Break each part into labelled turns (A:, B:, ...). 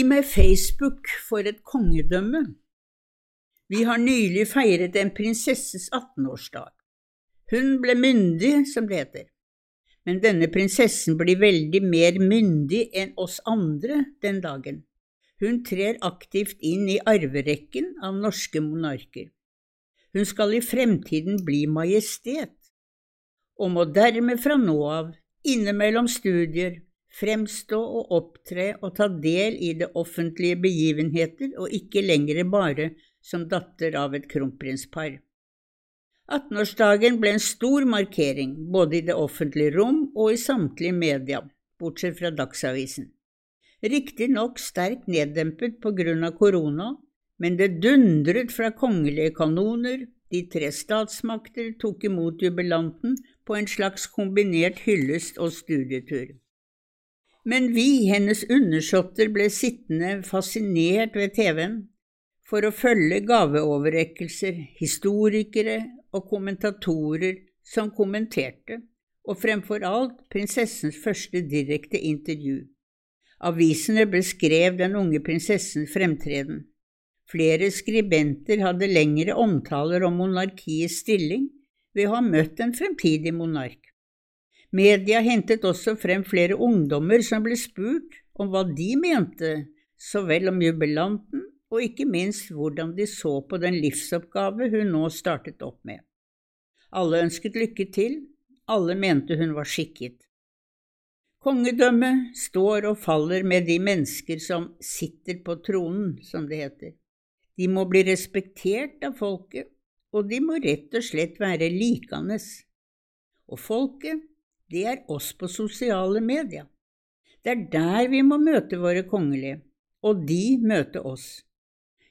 A: Vi med Facebook for et kongedømme. Vi har nylig feiret en prinsesses 18-årsdag. Hun ble myndig, som det heter. Men denne prinsessen blir veldig mer myndig enn oss andre den dagen. Hun trer aktivt inn i arverekken av norske monarker. Hun skal i fremtiden bli majestet, og må dermed fra nå av, innimellom studier, fremstå og opptre og ta del i det offentlige begivenheter og ikke lenger bare som datter av et kronprinspar. 18-årsdagen ble en stor markering både i det offentlige rom og i samtlige media, bortsett fra Dagsavisen. Riktignok sterkt neddempet på grunn av korona, men det dundret fra kongelige kanoner, de tre statsmakter tok imot jubilanten på en slags kombinert hyllest og studietur. Men vi, hennes undersåtter, ble sittende fascinert ved TV-en for å følge gaveoverrekkelser, historikere og kommentatorer som kommenterte, og fremfor alt prinsessens første direkte intervju. Avisene beskrev den unge prinsessens fremtreden. Flere skribenter hadde lengre omtaler om monarkiets stilling ved å ha møtt en fremtidig monark. Media hentet også frem flere ungdommer som ble spurt om hva de mente, så vel om jubilanten og ikke minst hvordan de så på den livsoppgave hun nå startet opp med. Alle ønsket lykke til, alle mente hun var skikket. Kongedømmet står og faller med de mennesker som sitter på tronen, som det heter. De må bli respektert av folket, og de må rett og slett være likandes. Og folket, det er oss på sosiale medier. Det er der vi må møte våre kongelige, og de møter oss.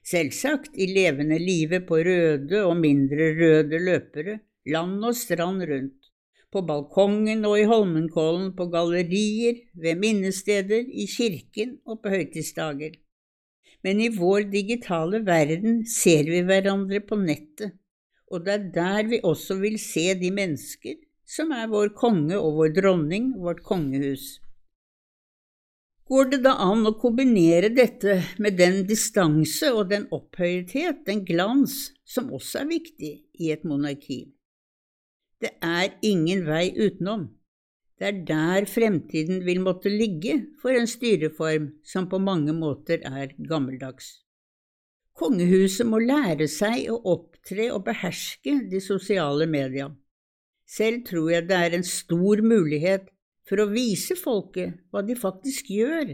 A: Selvsagt i levende live på røde og mindre røde løpere, land og strand rundt, på balkongen og i Holmenkollen, på gallerier, ved minnesteder, i kirken og på høytidsdager. Men i vår digitale verden ser vi hverandre på nettet, og det er der vi også vil se de mennesker som er vår konge og vår dronning, vårt kongehus. Går det da an å kombinere dette med den distanse og den opphøyethet, den glans, som også er viktig i et monarki? Det er ingen vei utenom. Det er der fremtiden vil måtte ligge for en styreform som på mange måter er gammeldags. Kongehuset må lære seg å opptre og beherske de sosiale media. Selv tror jeg det er en stor mulighet for å vise folket hva de faktisk gjør,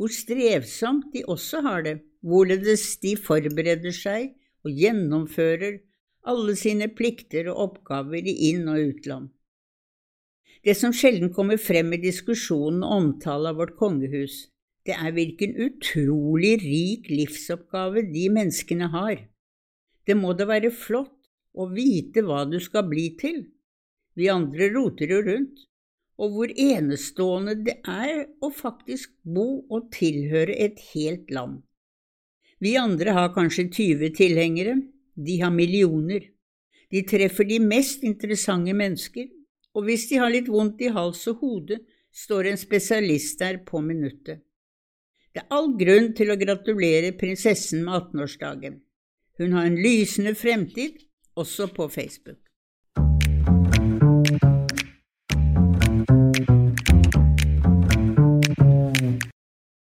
A: hvor strevsomt de også har det, hvorledes de forbereder seg og gjennomfører alle sine plikter og oppgaver i inn- og utland. Det som sjelden kommer frem i diskusjonen og omtale av vårt kongehus, det er hvilken utrolig rik livsoppgave de menneskene har. Det må da være flott å vite hva du skal bli til, vi andre roter jo rundt. Og hvor enestående det er å faktisk bo og tilhøre et helt land. Vi andre har kanskje 20 tilhengere, de har millioner. De treffer de mest interessante mennesker, og hvis de har litt vondt i hals og hode, står en spesialist der på minuttet. Det er all grunn til å gratulere prinsessen med 18-årsdagen. Hun har en lysende fremtid, også på Facebook.